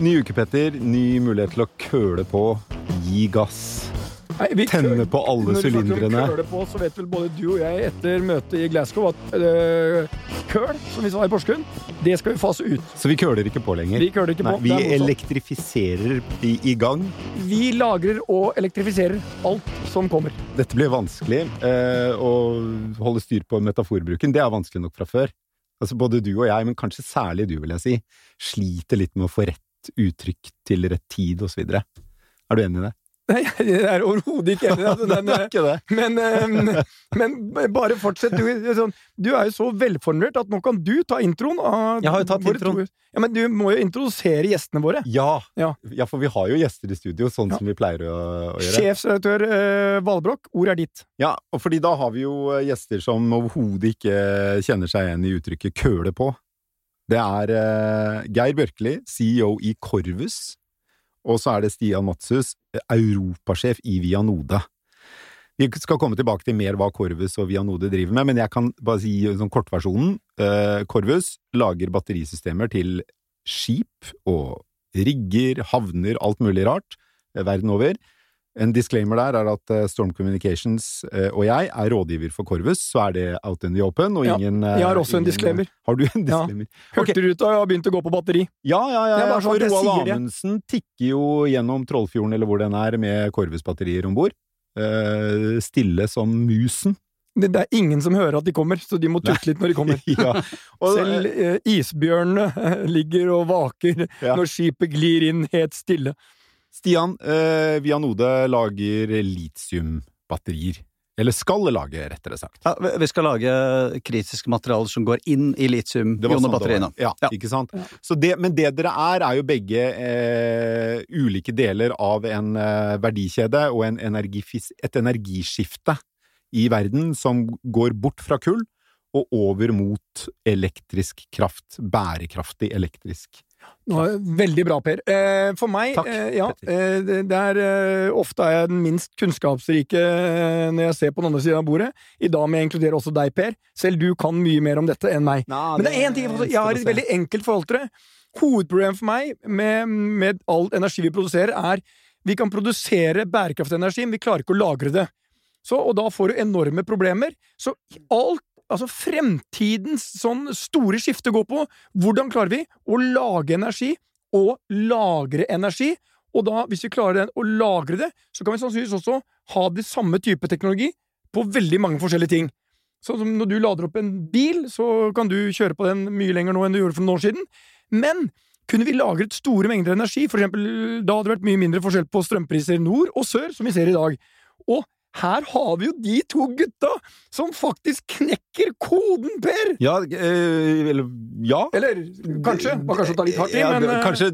Ny uke, Petter. Ny mulighet til å køle på, gi gass. Nei, vi Tenne på alle Når vi snakker sylindrene. på, så vet vel både du og jeg etter møtet i Glasgow at øh, køl, som vi sa i Porsgrunn, det skal vi fase ut. Så vi køler ikke på lenger. Vi køler ikke Nei, på. vi er elektrifiserer i, i gang. vi lagrer og elektrifiserer alt som kommer. Dette blir vanskelig. Eh, å holde styr på metaforbruken, det er vanskelig nok fra før. Altså Både du og jeg, men kanskje særlig du, vil jeg si, sliter litt med å få rett uttrykk til rett tid osv. Er du enig i det? Nei, jeg er overhodet ikke enig. Altså, den, det ikke det. men, øh, men bare fortsett. Du, sånn, du er jo så velformulert at nå kan du ta introen. Av Jeg har jo tatt introen. Ja, Men du må jo introdusere gjestene våre. Ja. Ja. ja, for vi har jo gjester i studio, sånn Ja. som vi pleier å, å gjøre. Sjefsredaktør øh, Valbrokk, ordet er ditt. Ja, og fordi da har vi jo eh, gjester som overhodet ikke kjenner seg igjen i uttrykket køle på. Det er uh, Geir Bjørkeli, CEO i Korvus, og så er det Stian Matshus, eh, europasjef i Vianode. Vi skal komme tilbake til mer hva Korvus og Vianode driver med, men jeg kan bare si sånn kortversjonen. Eh, Korvus lager batterisystemer til skip og rigger, havner, alt mulig rart eh, verden over. En disclaimer der er at eh, Storm Communications eh, og jeg er rådgiver for Corvus, så er det out in the open, og ingen ja, jeg har også en disclaimer. Har du en disclaimer? Ja. Hurtigruta har begynt å gå på batteri. Ja, ja, ja. Ja sånn Roald. Amundsen tikker jo gjennom Trollfjorden, eller hvor den er, med Corvus-batterier om bord. Eh, stille som musen. Det, det er ingen som hører at de kommer, så de må tutte litt når de kommer. ja. Og, Selv eh, isbjørnene eh, ligger og vaker Ja. når skipet glir inn helt stille. Stian, eh, Vianode lager litiumbatterier. Eller skal lage, rettere sagt. Ja, vi- skal lage kritiske materialer som går inn i litium-ionebatteriene. Sånn Ja, Ja. ikke sant? Så det, men det dere er, er jo begge eh, ulike deler av en eh, verdikjede og en energifis, et energiskifte i verden som går bort fra kull og over mot elektrisk kraft. Bærekraftig elektrisk. Nå, veldig bra, Per. Eh, for meg Takk, eh, ja, eh, det, er Ofte er jeg den minst kunnskapsrike når jeg ser på den andre siden av bordet. I dag må jeg inkludere også deg, Per. Selv du kan mye mer om dette enn meg. Men det er én ting jeg, har et veldig enkelt forhold til det. Hovedproblemet for meg med, med all energi vi produserer, er vi kan produsere bærekraftig energi, men vi klarer ikke å lagre det. Så, og da får du enorme problemer. Så alt, altså fremtidens sånn store skifte går på hvordan klarer vi å lage energi og lagre energi. Og da, hvis vi klarer å lagre det, så kan vi sannsynligvis også ha det samme type teknologi på veldig mange forskjellige ting. Sånn som når du lader opp en bil, så kan du kjøre på den mye lenger nå enn du gjorde for noen år siden. Men kunne vi lagret store mengder energi, for eksempel, da hadde det vært mye mindre forskjell på strømpriser nord og sør, som vi ser i dag. Og her har vi jo de to gutta som faktisk knekker koden, Per! Ja, øh, eller Ja. Eller kanskje. Det var kanskje å ta litt hardt i, Ja, men eh, Kanskje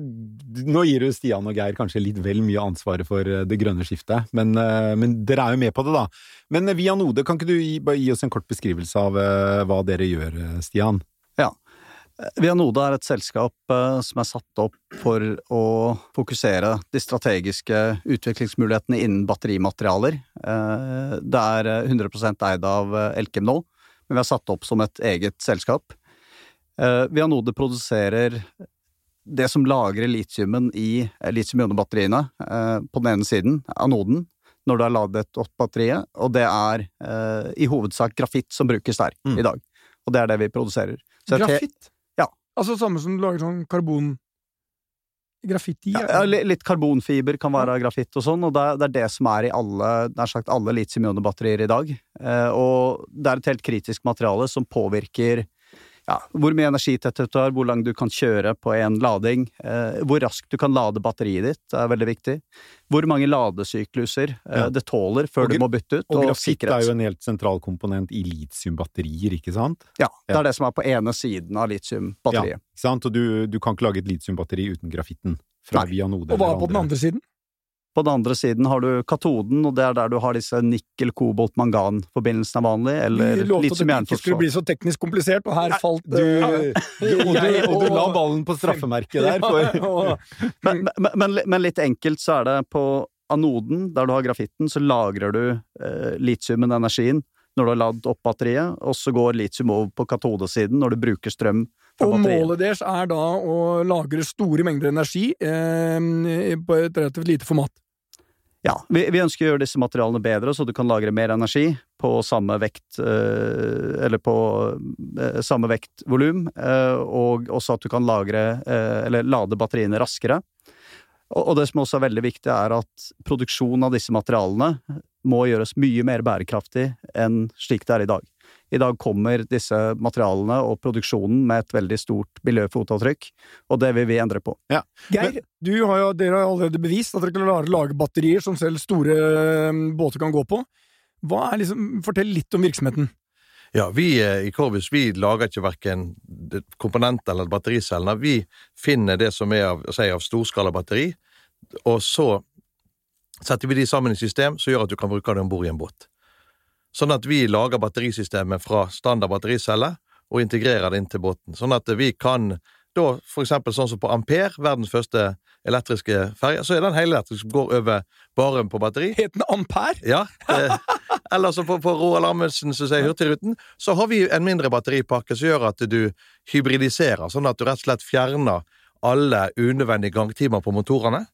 Nå gir du Stian og Geir kanskje litt vel mye ansvaret for eh, det grønne skiftet, men, men dere er jo med på det, da. Men via Vianode, kan ikke du gi, bare gi oss en kort beskrivelse av hva dere gjør, Stian? Vianode er et selskap eh, som er satt opp for å fokusere de strategiske utviklingsmulighetene innen batterimaterialer. Eh, det er eh, 100 eid av eh, Elkem nå, men vi er satt opp som et eget selskap. Eh, Vianode produserer det som lagrer litiumen i eh, litium-ionebatteriene eh, på den ene siden, anoden, når du har ladet opp batteriet, og det er eh, i hovedsak grafitt som brukes der Mm. i dag. Og det er det vi produserer. Er Grafitt? Altså samme som du lager sånn karbon... Graffiti? Ja, ja, litt karbonfiber kan være grafitt og sånn, og det er, det er det som er i alle, nær sagt alle litium-ionebatterier i dag. Eh, og det er et helt kritisk materiale som påvirker ja, hvor mye energitetthet du har, hvor langt du kan kjøre på en lading, eh, hvor raskt du kan lade batteriet ditt, er veldig viktig. Hvor mange ladesykluser eh, Ja. det tåler før Og du må bytte ut, Og og, grafitt er jo en helt sentral komponent i litiumbatterier, ikke sant? Ja, det Ja. er det som er på ene siden av litiumbatteriet. Ikke sant? Og du, du kan ikke lage et litiumbatteri uten grafitten fra Nei. Vianode. Og hva er på den andre siden? På den andre siden har du katoden, og det er der du har disse nikkel-kobolt-mangan-forbindelsene vanlig, eller Vi lovte at det ikke skulle bli så teknisk komplisert, og her falt Du, du, og, du, og du la ballen på straffemerket der. For, og- men, men, men, men litt enkelt så er det på anoden, der du har grafitten, så lagrer du eh, litiumen, energien, når du har ladd opp batteriet, og så går litium over på katodesiden når du bruker strøm Og målet deres er da å lagre store mengder energi eh, på et relativt lite format. Ja, vi, vi, ønsker å gjøre disse materialene bedre, så du kan lagre mer energi på samme vekt eh, Eller på eh, samme vektvolum, eh, og også at du kan lagre Eller lade batteriene raskere. Og det som også er veldig viktig, er at produksjonen av disse materialene må gjøres mye mer bærekraftig enn slik det er i dag. I dag kommer disse materialene og produksjonen med et veldig stort miljøfotavtrykk, og det vil vi endre på. Ja. Geir, har jo, dere har allerede bevist at dere kan lage batterier som selv store um, båter kan gå på. Liksom, fortell litt om virksomheten. Ja, vi eh, i Corvus vi lager ikke verken komponenter eller battericellene. Vi finner det som er av, si, av storskala batteri, og så setter vi de sammen i system som gjør at du kan bruke det om bord i en båt. Sånn at vi lager batterisystemet fra standard battericelle og integrerer det inn til båten. Sånn at vi kan da, for eksempel sånn som på Ampere, verdens første elektriske ferge, så er den helelektrisk som går over bare på batteri. Het den Ampere? Ja. Eh, eller så på, på Roald Amundsen, som sier Hurtigruten, så har vi en mindre batteripakke som gjør at du hybridiserer, sånn at du rett og slett fjerner alle unødvendige gangtimer på motorene,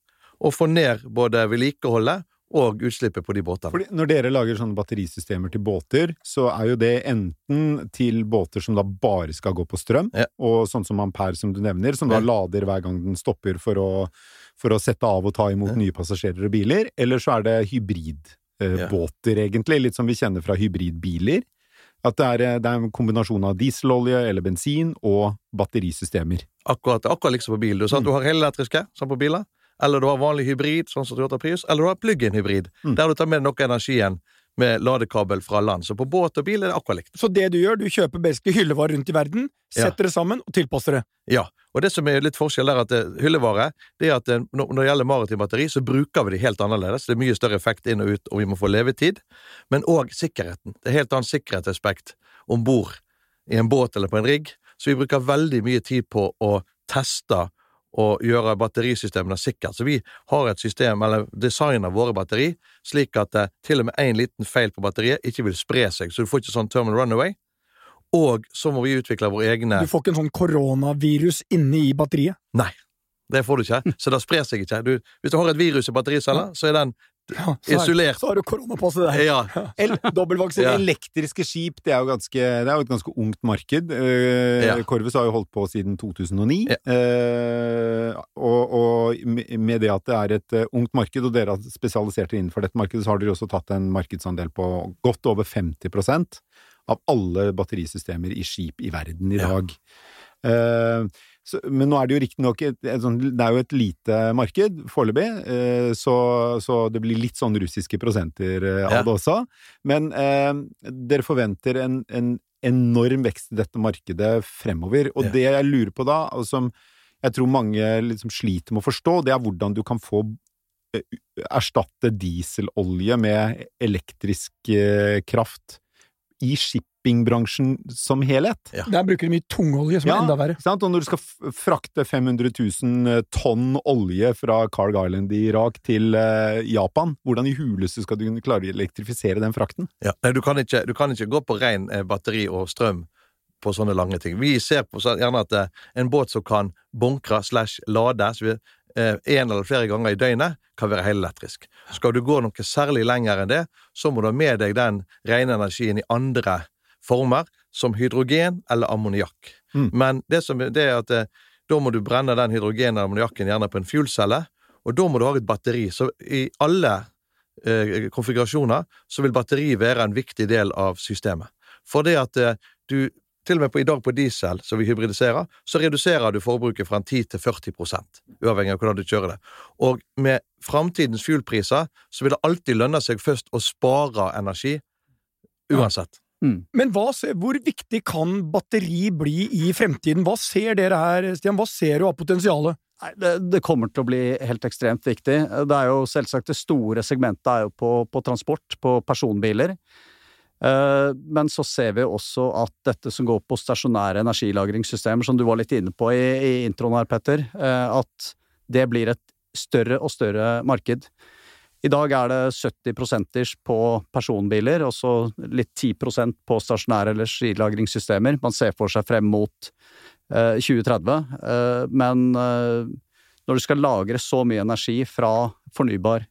og får ned både vedlikeholdet og utslippet på de båtene. Fordi når dere lager sånne batterisystemer til båter, så er jo det enten til båter som da bare skal gå på strøm, ja. og sånn som Ampere som du nevner, som da ja. lader hver gang den stopper for å, for å sette av og ta imot ja. nye passasjerer og biler, eller så er det hybridbåter, eh, egentlig, litt som vi kjenner fra hybridbiler. At det er, det er, en kombinasjon av dieselolje eller bensin og batterisystemer. Akkurat, akkurat liksom på bil. Du, mm. du har helelektriske, som på biler eller du har vanlig hybrid, sånn som Toyota Prius, eller du har plug-in-hybrid, mm. der du tar med noe energi igjen med ladekabel fra land. Så på båt og bil er det akkurat likt. Så det du gjør, du kjøper basically hyllevarer rundt i verden, setter ja. det sammen og tilpasser det? Ja, og det som er litt forskjell der, at eh, hyllevare, det er at eh, når det gjelder maritim batteri, så bruker vi det helt annerledes. Det er mye større effekt inn og ut, og vi må få levetid. Men òg sikkerheten. Det er helt annet sikkerhetsaspekt om bord i en båt eller på en rigg, så vi bruker veldig mye tid på å teste og gjøre batterisystemene sikkert. Så vi har et system, eller designer våre batteri, slik at eh, til og med én liten feil på batteriet ikke vil spre seg, så du får ikke sånn terminal runaway. Og så må vi utvikle våre egne Du får ikke en sånn koronavirus inne i batteriet? Nei, det får du ikke. Så det sprer seg ikke. Du, hvis du har et virus i battericella, så er den ja, så Isolert. Så har du koronapasset der. Ja. El ja. Elektriske skip det er, ganske, det er, jo et ganske ungt marked. Uh, ja. Corvus har jo holdt på siden 2009. Ja. Uh, og, og, med det at det er et uh, ungt marked, og dere har spesialisert dere innenfor dette markedet, så har dere også tatt en markedsandel på godt over 50% av alle batterisystemer i skip i verden i dag. Uh, så, men nå er det jo riktignok sånn, Det er jo et lite marked foreløpig, eh, så, så, det blir litt sånn russiske prosenter eh, av ja. det også. Men eh, dere forventer en, en, enorm vekst i dette markedet fremover. Og ja. det jeg lurer på da, og som jeg tror mange liksom sliter med å forstå, det er hvordan du kan få eh, erstatte dieselolje med elektrisk eh, kraft i shippingbransjen som helhet. Ja. Der bruker de mye tungolje, som ja, er enda verre. Sant? Og når du skal frakte 500 000 eh, tonn olje fra Carg Island i Irak til uh, Japan, hvordan i huleste skal du klare å elektrifisere den frakten? Ja, Nei, du kan, ikke, du kan ikke gå på ren eh, batteri og strøm på sånne lange ting. Vi ser på så, gjerne at uh, en båt som kan bunkre slash lade, vi, en eller flere ganger i døgnet, kan være helelektrisk. Skal du gå noe særlig lenger enn det, så må du ha med deg den rene energien i andre former, som hydrogen eller ammoniakk. Mm. Men det, som, det er at eh, da må du brenne den hydrogen eller ammoniakken gjerne på en fuelcelle, og da må du ha et batteri. Så i alle eh, konfigurasjoner så vil batteri være en viktig del av systemet. For det at eh, du til og med på, i dag på diesel, som vi hybridiserer, så reduserer du forbruket fra 10 til 40 uavhengig av hvordan du kjører det. Og med framtidens fuelpriser så vil det alltid lønne seg først å spare energi, uansett. Mm. Men hva, hvor viktig kan batteri bli i fremtiden? Hva ser dere her, Stian? Hva ser du av potensialet? Nei, det, det, kommer til å bli helt ekstremt viktig. Det er jo selvsagt det store segmentet er jo på, på transport, på personbiler. Uh, men så ser vi også at dette som går på stasjonære energilagringssystemer, som du var litt inne på i, i introen her, Petter, uh, at det blir et større og større marked. I dag er det 70 prosenters på personbiler, og så litt 10% på stasjonære eller skilagringssystemer. Man ser for seg frem mot 2030. Men når du skal lagre så mye energi fra fornybar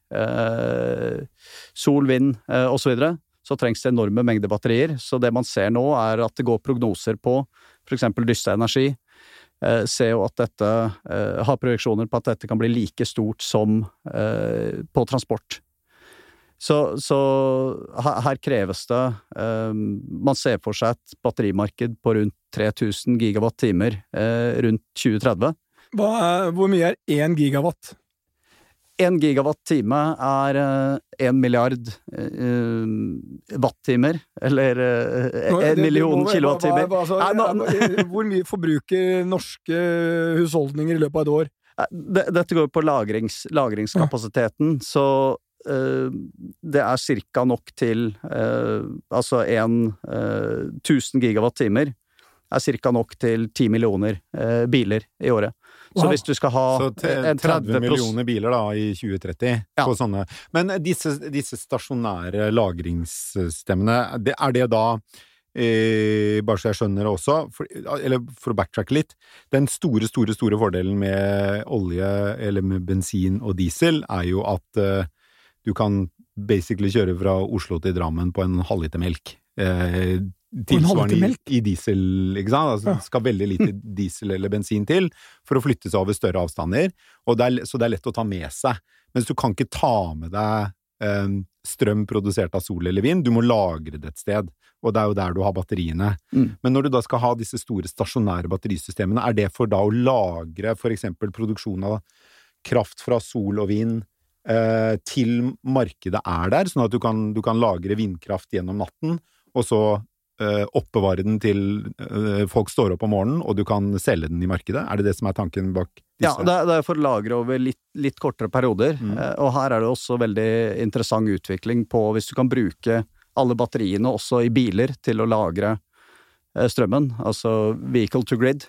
sol, vind osv., så, videre, så trengs det enorme mengder batterier. Så det man ser nå, er at det går prognoser på f.eks. Dyste Energi. Eh, ser jo at dette eh, har projeksjoner på at dette kan bli like stort som eh, på transport. Så, så her, kreves det eh, Man ser for seg et batterimarked på rundt 3000 gigawatt-timer eh, rundt 2030. hvor mye er én gigawatt? En gigawatt-time er én uh, milliard uh, wattimer, eller uh, en million kilowattimer. Altså, hvor mye forbruker norske husholdninger i løpet av et år? Dette går på lagrings, lagringskapasiteten, så det er cirka nok til Altså en 1000 gigawatt-timer er cirka nok til ti millioner biler i året. Så hvis du skal ha Så 30, 30 millioner biler da i 2030 ja. på sånne Men disse, disse stasjonære lagringssystemene, er det da eh, bare så jeg skjønner det også, for, eller for å backtracke litt Den store, store, store fordelen med olje, eller med bensin og diesel, er jo at eh, du kan basically kjøre fra Oslo til Drammen på en halvliter melk. Eh, tilsvarende i, i, diesel, ikke sant? Altså, Det skal veldig lite diesel eller bensin til for å flytte seg over større avstander, det er, så det er lett å ta med seg. Mens du kan ikke ta med deg eh, strøm produsert av sol eller vind, du må lagre det et sted, og det er jo der du har batteriene. Mm. Men når du da skal ha disse store stasjonære batterisystemene, er det for da å lagre for eksempel produksjon av kraft fra sol og vind eh, til markedet er der, sånn at du kan, du kan lagre vindkraft gjennom natten, og så oppbevare den til uh, folk står opp om morgenen, og du kan selge den i markedet? Er det det som er tanken bak disse? Ja, det er, det er for å lagre over litt, litt kortere perioder. Mm. Uh, og her er det også veldig interessant utvikling på hvis du kan bruke alle batteriene også i biler til å lagre strømmen, altså vehicle to grid.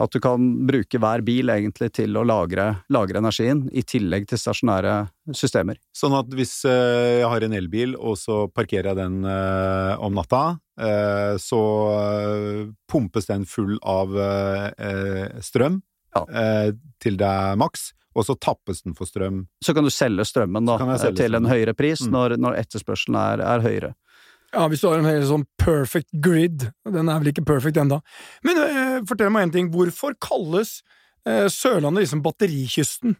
At du kan bruke hver bil egentlig til å lagre, lagre, energien, i tillegg til stasjonære systemer. Sånn at hvis eh, jeg har en elbil, og så parkerer jeg den eh, om natta, eh, så pumpes den full av strøm ja. til det er maks, og så tappes den for strøm. Så kan du selge strømmen da, selge til en høyere pris mm. når, når etterspørselen er, er høyere. Ja, hvis du har en helt sånn perfect grid. Den er vel ikke perfect enda. Men uh, fortell meg en ting. Hvorfor kalles uh, Sørlandet liksom batterikysten?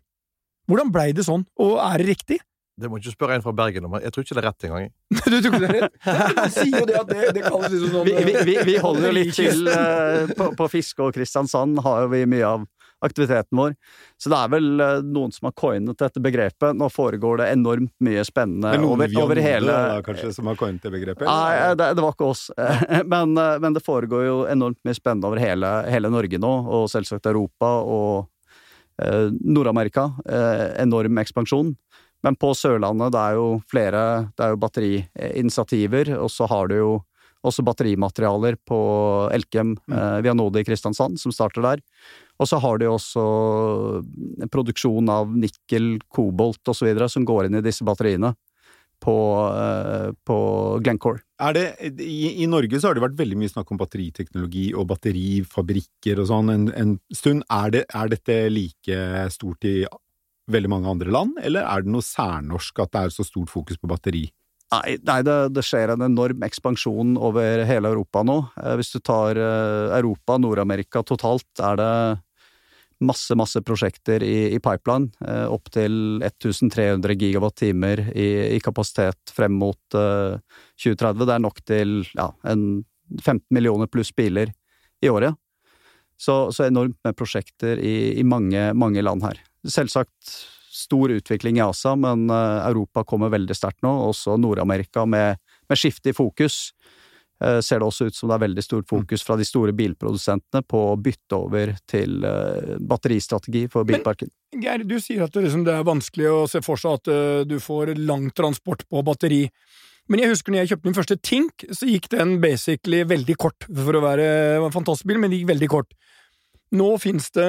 Hvordan blei det sånn, og er det riktig? Det må ikke spørre en fra Bergen om. Jeg tror ikke det er rett engang. du tror ikke det er rett? Du sier jo det at det, det kalles liksom sånn vi, vi, vi, holder jo litt til uh, på, på Fiske og Kristiansand har jo vi mye av aktiviteten vår. Så det er vel uh, noen som har coinet dette begrepet. Nå foregår det enormt mye spennende over, over hele da, kanskje, som har coinet det begrepet? Nei, eh, det, det, var ikke oss. men, uh, men, det foregår jo enormt mye spennende over hele, hele Norge nå, og selvsagt Europa og Nord-Amerika. enorm ekspansjon. Men på Sørlandet, det er jo flere Det er jo batteriinitiativer, og så har du jo også batterimaterialer på Elkem mm. eh, Vianode i Kristiansand, som starter der. Og så har de også produksjon av nikkel, kobolt osv. som går inn i disse batteriene på, eh, på Glencore. Det, i, i, Norge så har det vært veldig mye snakk om batteriteknologi og batterifabrikker og sånn en, en stund. Er, det, er dette like stort i veldig mange andre land, eller er det noe særnorsk at det er så stort fokus på batteri? Nei, nei det, det, skjer en enorm ekspansjon over hele Europa nå. Eh, hvis du tar eh, Europa, Nord-Amerika totalt, er det masse, masse prosjekter i, i pipeline. Eh, Opptil 1300 gigawatt-timer i, i, kapasitet frem mot 2030. Det er nok til ja, en 15 millioner pluss biler i året. Så, så enormt med prosjekter i, i mange, mange land her selvsagt stor utvikling i Asia, men eh, Europa kommer veldig sterkt nå. Også Nord-Amerika med, med skifte i fokus. Eh, ser det også ut som det er veldig stort fokus fra de store bilprodusentene på å bytte over til uh, batteristrategi for bilparken. Men, Geir, du sier at det, liksom, det, er vanskelig å se for seg at uh, du får lang transport på batteri. Men jeg husker når jeg kjøpte min første Tink, så gikk den basically veldig kort. For å være en fantastisk bil, men det gikk veldig kort. Nå finnes det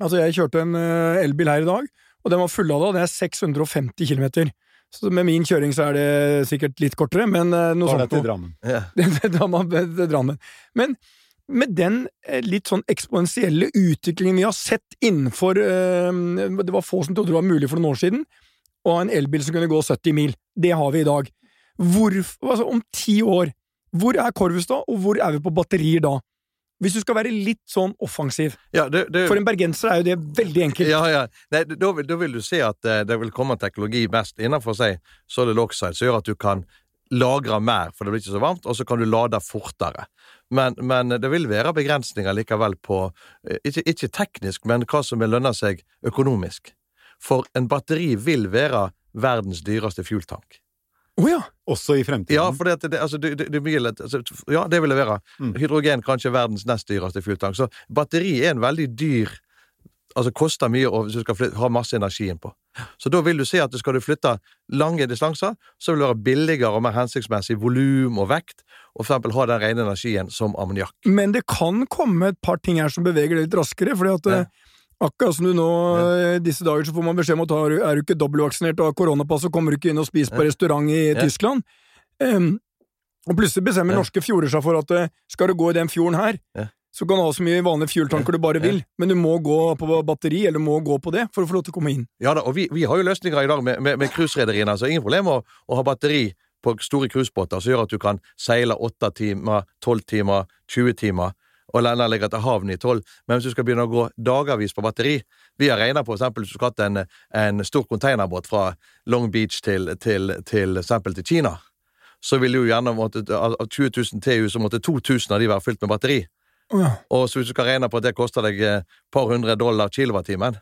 Altså, jeg kjørte en uh, elbil her i dag, og den var fullada, og det er 650 km. Så med min kjøring så er det sikkert litt kortere, men uh, noe sånt. Da er det til Drammen? Yeah. det, Drammen. Men med den eh, litt sånn eksponentielle utviklingen vi har sett innenfor Det var få som trodde det var mulig for noen år siden å ha en elbil som kunne gå 70 mil. Det har vi i dag. Hvor, altså, om ti år, hvor er Corvus da, og hvor er vi på batterier da? Hvis du skal være litt sånn offensiv. Ja, det, det, For en bergenser er jo det veldig enkelt. Ja, ja. Nei, da, vil, da vil du se at uh, det vil komme teknologi best innenfor seg solid oxide, som gjør at du kan lagre mer, for det blir ikke så varmt, og så kan du lade fortere. Men, men det vil være begrensninger likevel på eh, ikke, ikke, teknisk, men hva som vil lønne seg økonomisk. For en batteri vil være verdens dyreste fueltank. Oh, ja. Også i fremtiden? Ja, for det, det, altså, det, det, altså, ja, det vil det være. Mm. Hydrogen kanskje verdens nest dyreste fueltank. Så batteri er en veldig dyr Altså koster mye hvis du skal flytte, ha masse energi innpå. Så da vil du se at skal du flytte lange distanser, så vil det være billigere og mer hensiktsmessig volum og vekt, og for eksempel ha den rene energien som ammoniakk. Men det kan komme et par ting her som beveger det litt raskere, fordi at ja. Akkurat som du nå. Eh, disse dager så får man beskjed om at er du ikke dobbeltvaksinert og har koronapass, så kommer du ikke inn og spiser på restaurant i. Tyskland. Um, og plutselig bestemmer norske fjorder seg for at eh, skal du gå i den fjorden her, så kan du ha så mye vanlige fueltanker du bare vil, men du må gå på batteri, eller må gå på det, for å få lov til å komme inn. Ja da, og vi, vi har jo løsninger i dag med cruiserederiene, så ingen problem å, å ha batteri på store cruisebåter som gjør at du kan seile åtte timer, tolv timer, 20 timer, og landa ligger til havn i tolv. Men hvis du skal begynne å gå dagavis på batteri Vi har regna på eksempel hvis du skal ha en, en stor containerbåt fra Long Beach til, til, til, eksempel til Kina, så ville jo gjerne måtte, av 20 000 TU så måtte 2000 av de være fylt med batteri. Ja. Og så hvis du skal regne på at det koster deg et eh, par hundre dollar kilowattimen,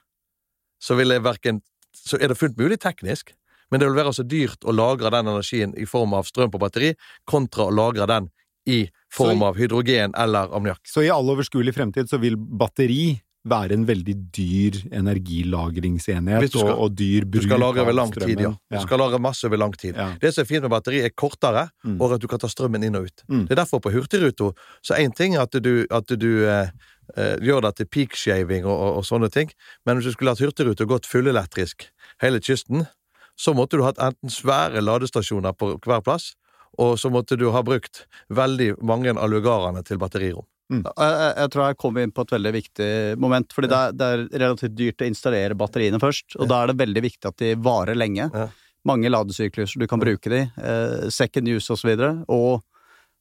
så, verken, så er det fullt mulig teknisk, men det vil være så dyrt å lagre den energien i form av strøm på batteri, kontra å lagre den i form av hydrogen eller ammoniakk. Så i all overskuelig fremtid så vil batteri være en veldig dyr energilagringsenhet skal, og, og, dyr bruk av strømmen. Du skal lagre over lang tid, ja. Du skal lagre masse over lang tid. Ja. Det som er fint med batteri, er kortere, mm. og at du kan ta strømmen inn og ut. Mm. Det er derfor på Hurtigruta så én ting er at du, at du eh, eh, gjør det til peakshaving og, og, og, sånne ting, men hvis du skulle hatt Hurtigruta gått fullelektrisk hele kysten, så måtte du hatt enten svære ladestasjoner på hver plass, og så måtte du ha brukt veldig mange av lugarene til batterirom. Mm. Jeg, jeg, tror jeg kom inn på et veldig viktig moment, fordi det er, det er relativt dyrt å installere batteriene først, og ja. da er det veldig viktig at de varer lenge. Ja. Mange ladesykluser du kan bruke de, eh, second use og så videre, og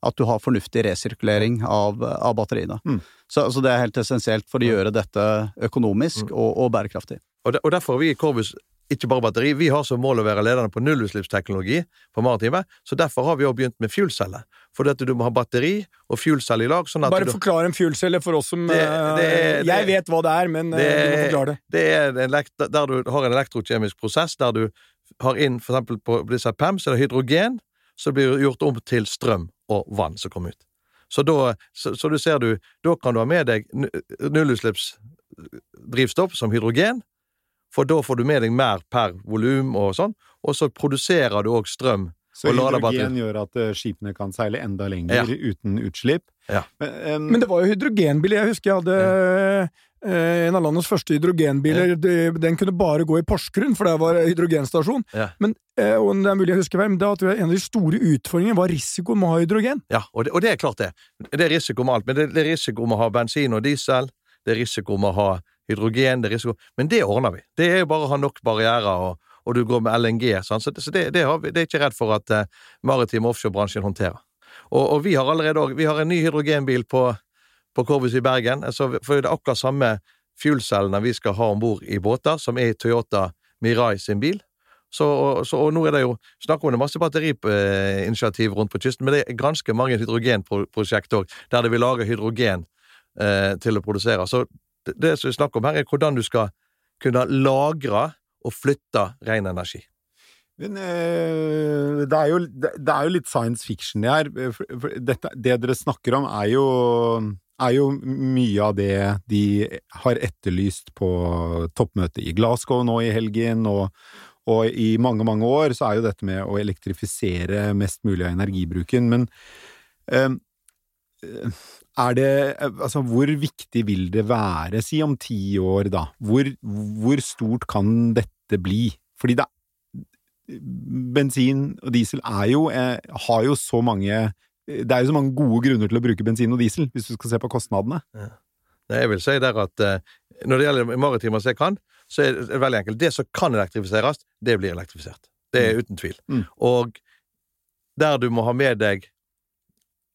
at du har fornuftig resirkulering av, av batteriene. Mm. Så, altså, det er helt essensielt for å gjøre dette økonomisk mm. og, og, bærekraftig. Og, de, og derfor har vi i Corbus ikke bare batteri. Vi har som mål å være ledende på nullutslippsteknologi på maritime, så derfor har vi også begynt med fuelcelle. Fordi at du må ha batteri og fuelcelle i lag. Sånn bare forklar en fuelcelle for oss som det, det, eh, det, Jeg vet hva det er, men det, du må forklare det. Det er en, der du har en elektrokjemisk prosess der du har inn for eksempel på disse PEM, så er det hydrogen som blir gjort om til strøm og vann som kommer ut. Så da, så, så du ser du, da kan du ha med deg nullutslippsdrivstoff som hydrogen, for da får du med deg mer per volum og sånn, og så produserer du òg strøm. Så hydrogen gjør at uh, skipene kan seile enda lenger ja. uten utslipp. Ja. Men, um, Men, det var jo hydrogenbil. Jeg husker jeg hadde ja. uh, en av landets første hydrogenbiler. ja. den kunne bare gå i Porsgrunn, for det var hydrogenstasjon. Men, uh, og det er mulig jeg husker men da tror jeg en av de store utfordringene var risikoen med å ha hydrogen. Ja, og det, og det, er klart det. Det er risiko med alt. Men det, det er risiko med å ha bensin og diesel. Det er risiko med å ha hydrogen, det er risiko Men det ordner vi. Det er jo bare å ha nok barrierer, og, og, du går med LNG. Sånn. Så, så det, det, vi, det, er ikke redd for at uh, maritim offshorebransjen håndterer. Og, og, vi har allerede òg Vi har en ny hydrogenbil på, på Corvus i Bergen. Altså, for det er akkurat samme fuelcellene vi skal ha om bord i båter, som er i Toyota Mirai sin bil. Så, så, og nå er det jo snakk om det masse batteriinitiativ rundt på kysten, men det er ganske mange hydrogenprosjekt òg, der det vil lage hydrogen eh, til å produsere. Så det, som vi snakker om her, er hvordan du skal kunne lagre og flytte ren energi. Men øh, det, er jo, det, er jo, litt science fiction det her. Dette, det dere snakker om, er jo, er jo, mye av det de har etterlyst på toppmøtet i Glasgow nå i helgen, og, og, i mange, mange år så er jo dette med å elektrifisere mest mulig av energibruken. Men øh, er det Altså, hvor viktig vil det være, si om ti år, da? Hvor, hvor stort kan dette bli? Fordi det Bensin og diesel er jo, er, har jo så mange det er jo så mange gode grunner til å bruke bensin og diesel, hvis du skal se på kostnadene. Ja. Jeg vil si der at når det gjelder maritime kan, så er det veldig enkelt. Det som kan elektrifiseres, det blir elektrifisert. Det er mm. uten tvil. Mm. Og der du må ha med deg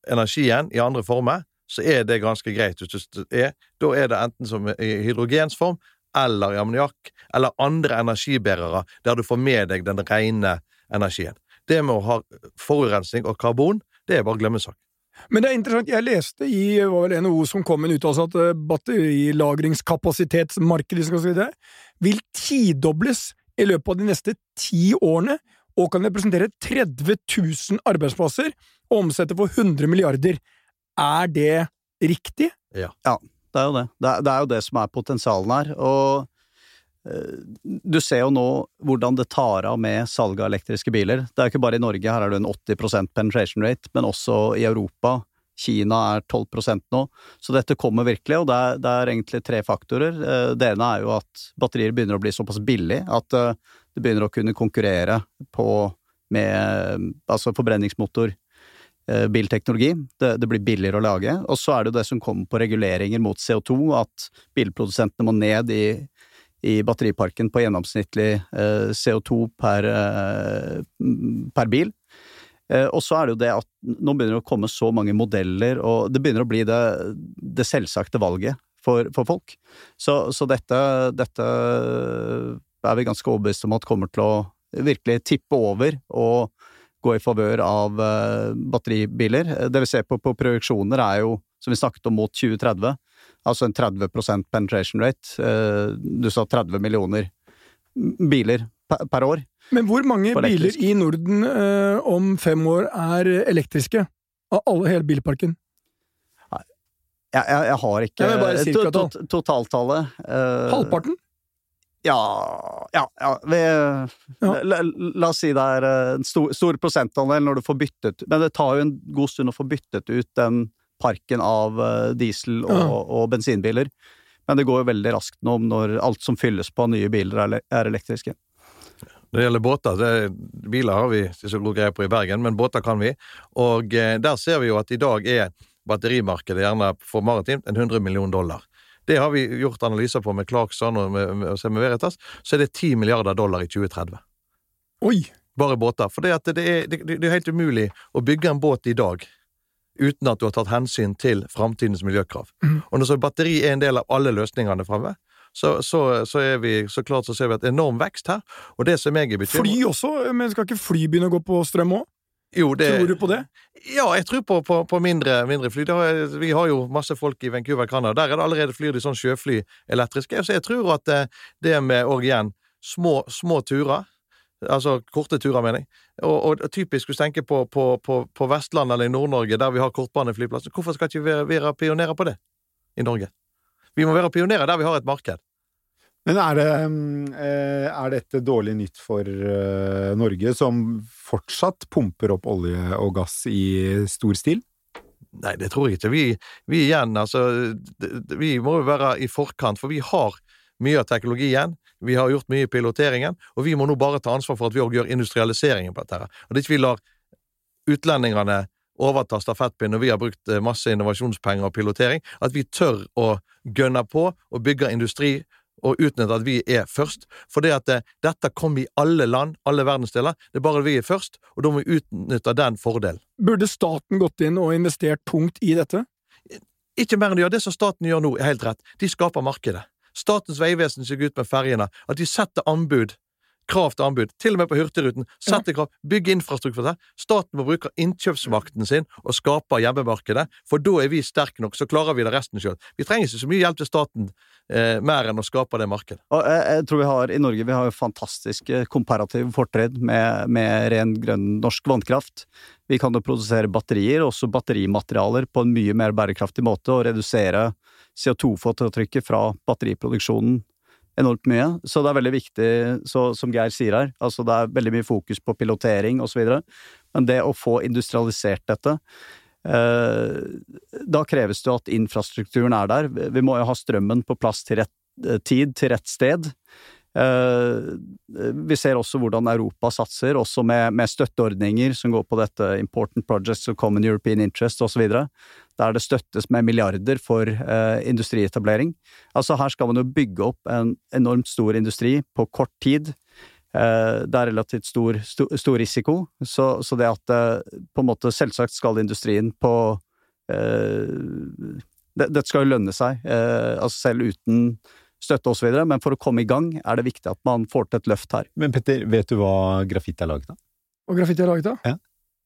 energien i andre former, så er det ganske greit. Hvis det er, da er det enten som i hydrogensform eller i ammoniakk, eller andre energibærere der du får med deg den rene energien. Det med å ha forurensning og karbon, det er bare glemmesak. Men det er interessant, jeg leste i var vel NHO som kom med en uttalelse at eh, batterilagringskapasitetsmarkedet si vil tidobles i løpet av de neste ti årene, og kan representere 30 000 arbeidsplasser og omsette for 100 milliarder. Er det riktig? Ja. ja det er jo det. Det er, det er jo det som er potensialen her. Og Eh, du ser jo nå hvordan det tar av med salget av elektriske biler. Det er jo ikke bare i Norge, her er det en 80 penetration rate, men også i Europa. Kina er 12% nå, så dette kommer virkelig, og det er, det er, egentlig tre faktorer. Eh, det ene er jo at batterier begynner å bli såpass billig at eh, det begynner å kunne konkurrere på med altså forbrenningsmotor, bilteknologi. Det, det, blir billigere å lage. Og så er det jo det som kommer på reguleringer mot CO2, at bilprodusentene må ned i i batteriparken på gjennomsnittlig eh, CO2 per, eh, per bil. Eh, og så er det jo det at nå begynner det å komme så mange modeller, og det begynner å bli det, det selvsagte valget for, for folk. Så, så dette, dette, er vi ganske overbevist om at kommer til å virkelig tippe over og gå i favør av batteribiler. Det vi ser på på projeksjoner er jo, som vi snakket om, mot 2030 altså en 30% penetration rate. Eh, du sa 30 millioner biler per år. Men hvor mange biler i Norden eh, om fem år er elektriske? Av alle, hele bilparken? Jeg, jeg, jeg har ikke to, totaltallet. Uh, Halvparten? Ja Ja, ja, vi, ja. La, la, oss si det er en stor, stor prosentandel når du får byttet Men det tar jo en god stund å få byttet ut den parken av eh, diesel- og, ja. og, bensinbiler. Men det går jo veldig raskt nå når alt som fylles på nye biler, er elektriske. Når det gjelder båter, det, biler har vi ikke så god greie på i Bergen, men båter kan vi. Og eh, der ser vi jo at i dag er batterimarkedet gjerne for maritimt en 100 millioner dollar. Det har vi gjort analyser på med Clarkson og med, med, med Veritas, så er det 10 milliarder dollar i 2030. Oi! Bare båter. For det, det, er, det, det er helt umulig å bygge en båt i dag uten at du har tatt hensyn til framtidens miljøkrav. Mm. Og når så batteri er en del av alle løsningene framme, så, så, så, er vi, så klart så ser vi et enorm vekst her. Og det som jeg er bekymret Fly også? Men skal ikke fly begynne å gå på strøm òg? Jo, det, tror du på det? Ja, jeg tror på, på, på mindre, mindre, fly. Har, vi har jo masse folk i Vancouver, Canada. Der er det allerede flyr de sånn sjøfly elektriske. Så jeg tror at det, eh, med Og igjen små, små turer Altså korte turer, mener jeg. Og, og typisk hvis du tenker på, på, på, på Vestlandet eller i Nord-Norge, der vi har kortbaneflyplasser, hvorfor skal ikke vi være pionerer på det i Norge? Vi må være pionerer der vi har et marked. Men er, det, eh, er dette dårlig nytt for eh, Norge, som fortsatt pumper opp olje og gass i stor stil? Nei, det tror jeg ikke. Vi, vi igjen, altså Vi må jo være i forkant, for vi har mye av teknologien. Vi har gjort mye i piloteringen, og vi må nå bare ta ansvar for at vi òg gjør industrialiseringen på dette. Og det ikke vi lar utlendingene overta stafettpinnen når vi har brukt eh, masse innovasjonspenger og pilotering, at vi tør å gønne på og bygge industri og utnytte at vi er først. For det at eh, dette kommer i alle land, alle verdensdeler. Det er bare vi er først, og da må vi utnytte den fordelen. Burde staten gått inn og investert tungt i dette? Ikke mer enn de gjør. Det som staten gjør nå, er helt rett. De skaper markedet. Statens vegvesen ser ut med ferjene, at de setter anbud krav til anbud, til og med på Hurtigruten. Sette krav, bygge infrastruktur for det. Staten må bruke innkjøpsmakten sin og skape hjemmemarkedet, for da er vi sterke nok, så klarer vi det resten sjøl. Vi trenger ikke så mye hjelp til staten eh, mer enn å skape det markedet. Og jeg, jeg, tror vi har, I Norge vi har fantastiske komparative fortrinn med, med ren grønn norsk vannkraft. Vi kan jo produsere batterier, også batterimaterialer, på en mye mer bærekraftig måte og redusere CO2-fotavtrykket fra batteriproduksjonen enormt mye. Så det er veldig viktig, så, som Geir sier her, altså det er veldig mye fokus på pilotering osv. Men det å få industrialisert dette eh, Da kreves det at infrastrukturen er der. Vi må jo ha strømmen på plass til rett eh, tid, til rett sted. Eh, vi ser også hvordan Europa satser, også med, med støtteordninger som går på dette Important Projects of Common European Interest osv. Der det støttes med milliarder for eh, industrietablering. Altså Her skal man jo bygge opp en enormt stor industri på kort tid. Eh, det er relativt stor, stor, stor risiko, så, så, det at eh, på en måte Selvsagt skal industrien på Dette det, skal jo lønne seg, eh, altså selv uten støtte osv., men for å komme i gang er det viktig at man får til et løft her. Men Petter, vet du hva grafitt er laget av? Hva grafitt er laget av? Ja.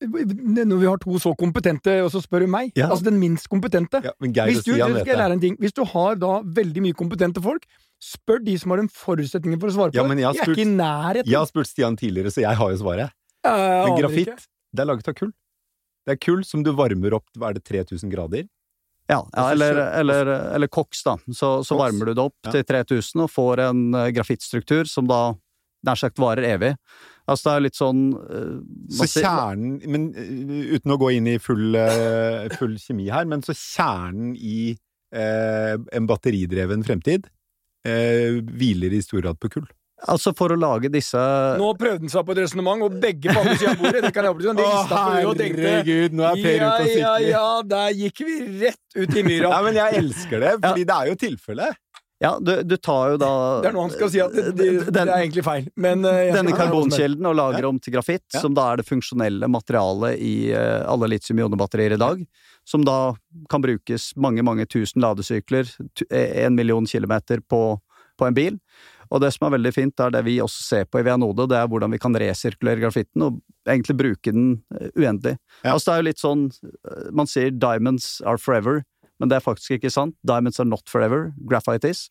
Når vi har to så kompetente, og så spør du meg, Ja. altså den minst kompetente Ja, hvis du, Stian skal lære en ting. Hvis du har da veldig mye kompetente folk, spør de som har en forutsetning for å svare på Ja, det. jeg spurt, jeg er spurt- ikke i nærheten. Jeg har spurt Stian tidligere, så jeg har jo svaret. Men grafitt, det er laget av kull. Det er kull som du varmer opp hva er det, 3000 grader. Ja, ja eller, eller, eller koks, da. Så, så varmer du det opp Ja. til 3000 og får en eh, grafittstruktur som da nær sagt varer evig. Altså det er litt sånn eh, Så kjernen men, uh, Uten å gå inn i full, full kjemi her, men så kjernen i uh, en batteridreven fremtid uh, hviler i stor grad på kull. Altså for å lage disse Nå prøvde han seg på et resonnement, og begge på andre siden av bordet. Det kan jeg opplyse om. De er på huet og tenkte nå ja, ja, ja, der gikk vi rett ut i myra. Nei, men jeg elsker det, fordi det er jo tilfellet. Ja, du, du tar jo da Det er noe han skal si at det, det, det er egentlig feil. Men eh, denne karbonkilden og lager om til grafitt, Ja. som da er det funksjonelle materialet i eh, alle litium-ionebatterier i dag. Som da kan brukes mange, mange tusen ladesykler, eh, en million kilometer på, på en bil. Og det som er veldig fint, er det vi også ser på i Vianode, det er hvordan vi kan resirkulere grafitten og egentlig bruke den eh, uendelig. Ja. Altså det er jo litt sånn eh, Man sier 'diamonds are forever', men det er faktisk ikke sant. Diamonds are not forever. Graphite is.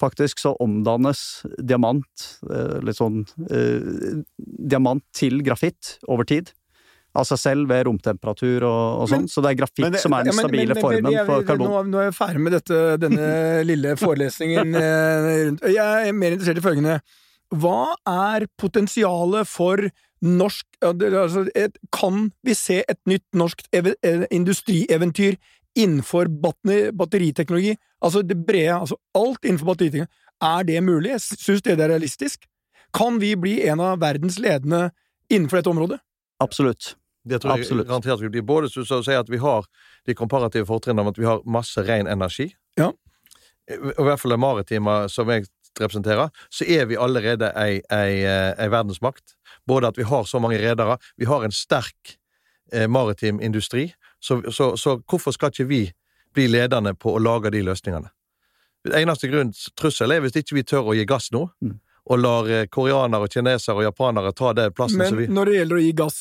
Faktisk så omdannes diamant, eh, litt sånn eh, Diamant til grafitt over tid. Av seg selv ved romtemperatur og, og sånn. Så det er grafitt men det- som er den stabile men- men- formen jeg- for karbon. Nå, nå er jeg ferdig med dette, denne lille forelesningen eh, rundt Jeg er mer interessert i følgende. Hva er potensialet for norsk altså, Kan vi se et nytt norsk eh, industrieventyr innenfor batteriteknologi? Altså det brede, altså alt innenfor batteriteknologi. Er det mulig? Syns synes det er realistisk? Kan vi bli en av verdens ledende innenfor dette området? Absolutt. Det tror jeg Absolutt. garantert vi blir. Både så, så å si at vi har de komparative fortrinnene om at vi har masse ren energi. Ja. Og I hvert fall det maritime som jeg representerer, så er vi allerede ei, ei, eh, ei verdensmakt. Både at vi har så mange redere, vi har en sterk eh, maritim industri, så, så, så hvorfor skal ikke vi bli ledende på å lage de løsningene? Eneste grunn, trussel er hvis ikke vi tør å gi gass nå, Mm. og lar eh, koreanere, kinesere og japanere ta det plassen Men som vi når det gjelder å gi gass,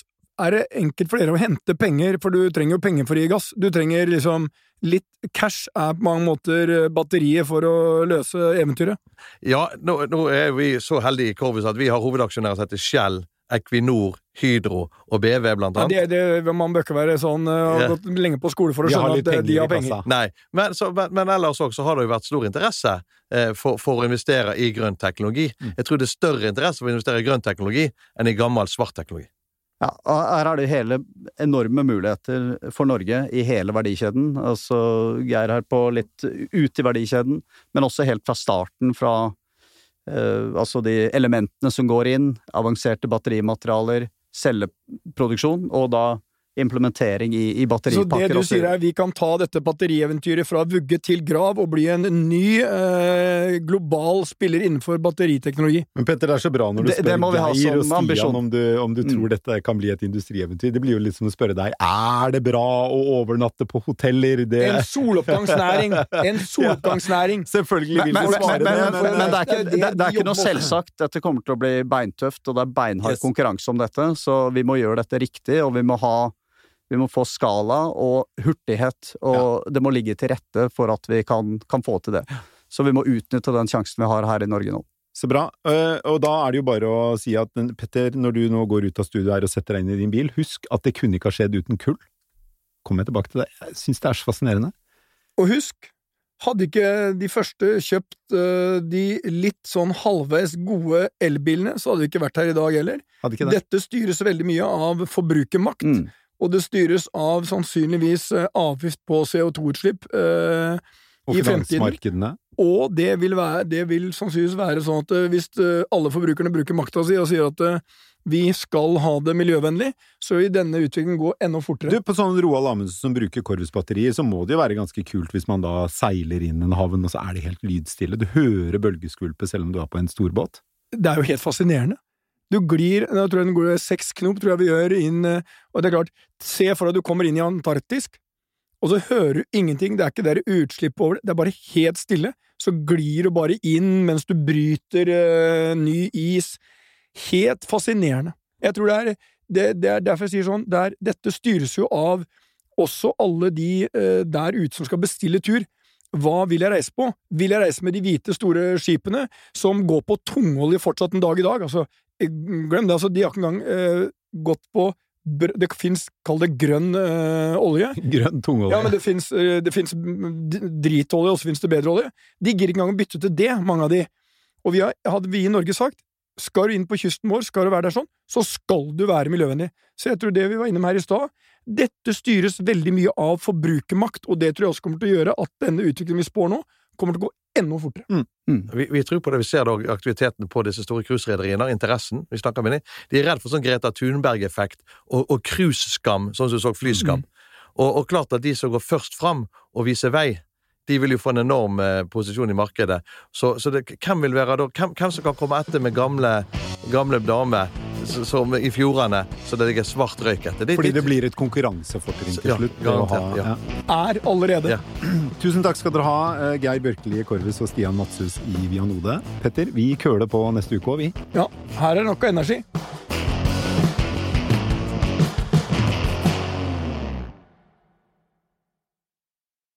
er det enkelt for dere å hente penger, for du trenger jo penger for å gi gass. Du trenger liksom litt cash er på mange måter eh, batteriet for å løse eventyret. Ja, nå, nå er vi så heldige i Corvus at vi har hovedaksjonærer som heter Shell, Equinor, Hydro og BV, blant annet. Ja, det, det, man bør ikke være sånn eh, og Ja. gått lenge på skole for å skjønne at eh, de har penger. Nei, men, så, men, men ellers også har det jo vært stor interesse eh, for, for å investere i grønn teknologi. Mm. Jeg tror det er større interesse for å investere i grønn teknologi enn i gammel svart teknologi. Ja, her er det hele enorme muligheter for Norge i hele verdikjeden. Altså, Geir her på litt ut i verdikjeden, men også helt fra starten, fra eh, altså de elementene som går inn, avanserte batterimaterialer, celleproduksjon, og da implementering i, i Så det du sier er vi kan ta dette batterieventyret fra vugge til grav og bli en ny eh, global spiller innenfor batteriteknologi. Men Petter, det er så bra når du Det- spør det Geir og Stian om du, om du tror Mm. dette kan bli et industrieventyr. Det blir jo litt som å spørre deg er det bra å overnatte på hoteller. Det... En soloppgangsnæring! En soloppgangsnæring! Selvfølgelig vil Men, du svare men, men, det, men, men, det er ikke, det det det, det er ikke noe selvsagt. Dette kommer til å bli beintøft, og det er beinhard Yes. konkurranse om dette, så vi må gjøre dette riktig, og vi må ha vi må få skala og hurtighet, og det må ligge til rette for at vi kan, kan få til det. Så vi må utnytte den sjansen vi har her i Norge nå. Så bra. Eh, Og da er det jo bare å si at Petter, når du nå går ut av studio her og setter deg inn i din bil, husk at det kunne ikke ha skjedd uten kull. Kommer jeg tilbake til det. Jeg syns det er så fascinerende. Og husk, hadde ikke de første kjøpt eh, de litt sånn halvveis gode elbilene, så hadde vi ikke vært her i dag heller. Hadde ikke det? Dette styres veldig mye av forbrukermakt, Mm. Og det styres av sannsynligvis eh, avgift på CO2-utslipp. Eh, i fremtiden. Og det vil, være, det vil sannsynligvis være sånn at eh, hvis eh, alle forbrukerne bruker makta si og sier at vi skal ha det miljøvennlig, så vil denne utviklingen gå enda fortere. Du, På sånn Roald Amundsen som bruker Corvus-batterier, så må det jo være ganske kult hvis man da seiler inn en havn, og så er det helt lydstille. Du hører bølgeskvulpet selv om du er på en stor båt. Det er jo helt fascinerende. Du glir jeg tror den går seks knop, tror jeg vi gjør, inn eh, Og det er klart, se for deg at du kommer inn i Antarktis, og så hører du ingenting, det er ikke der utslipp over det, det er bare helt stille. Så glir du bare inn mens du bryter eh, ny is. Helt fascinerende. Jeg tror det er, det, det er derfor jeg sier sånn, det er, dette styres jo av også alle de eh, der ute som skal bestille tur. Hva vil jeg reise på? Vil jeg reise med de hvite, store skipene som går på tungolje fortsatt en dag i dag? Altså, glem det, altså, de har ikke engang eh, gått på Det fins, kall det grønn eh, olje. Grønn tungolje. Ja, men det fins eh, dritolje, og så fins det bedre olje. De gir ikke engang å bytte til det, mange av de. Og vi har, hadde vi i Norge sagt skal du inn på kysten vår, skal du være der sånn, så skal du være miljøvennlig. Så jeg tror det vi var innom her i stad, dette styres veldig mye av forbrukermakt, og det tror jeg også kommer til å gjøre at denne utviklingen vi spår nå, kommer til å gå enda fortere. Vi, vi tror på det, vi ser da aktiviteten på disse store cruiserederiene, interessen. Vi snakker med dem. De er redd for sånn Greta Thunberg-effekt og, cruiseskam, sånn som du så flyskam. Og, og klart at de som går først fram og viser vei, de vil jo få en enorm eh, posisjon i markedet. Så, så det, hvem vil være da hvem, hvem som kan komme etter med gamle, gamle damer som i fjordene så det ligger svart røyk etter? Det- Fordi det- blir et konkurransefortrinn til slutt. Ja, garantert, ja. Er allerede. Ja. Tusen takk skal dere ha, eh, Geir Bjørkeli Korvus og Stian Madshus i Vianode. Petter, vi køler på neste uke òg, vi. Ja, her er nok av energi.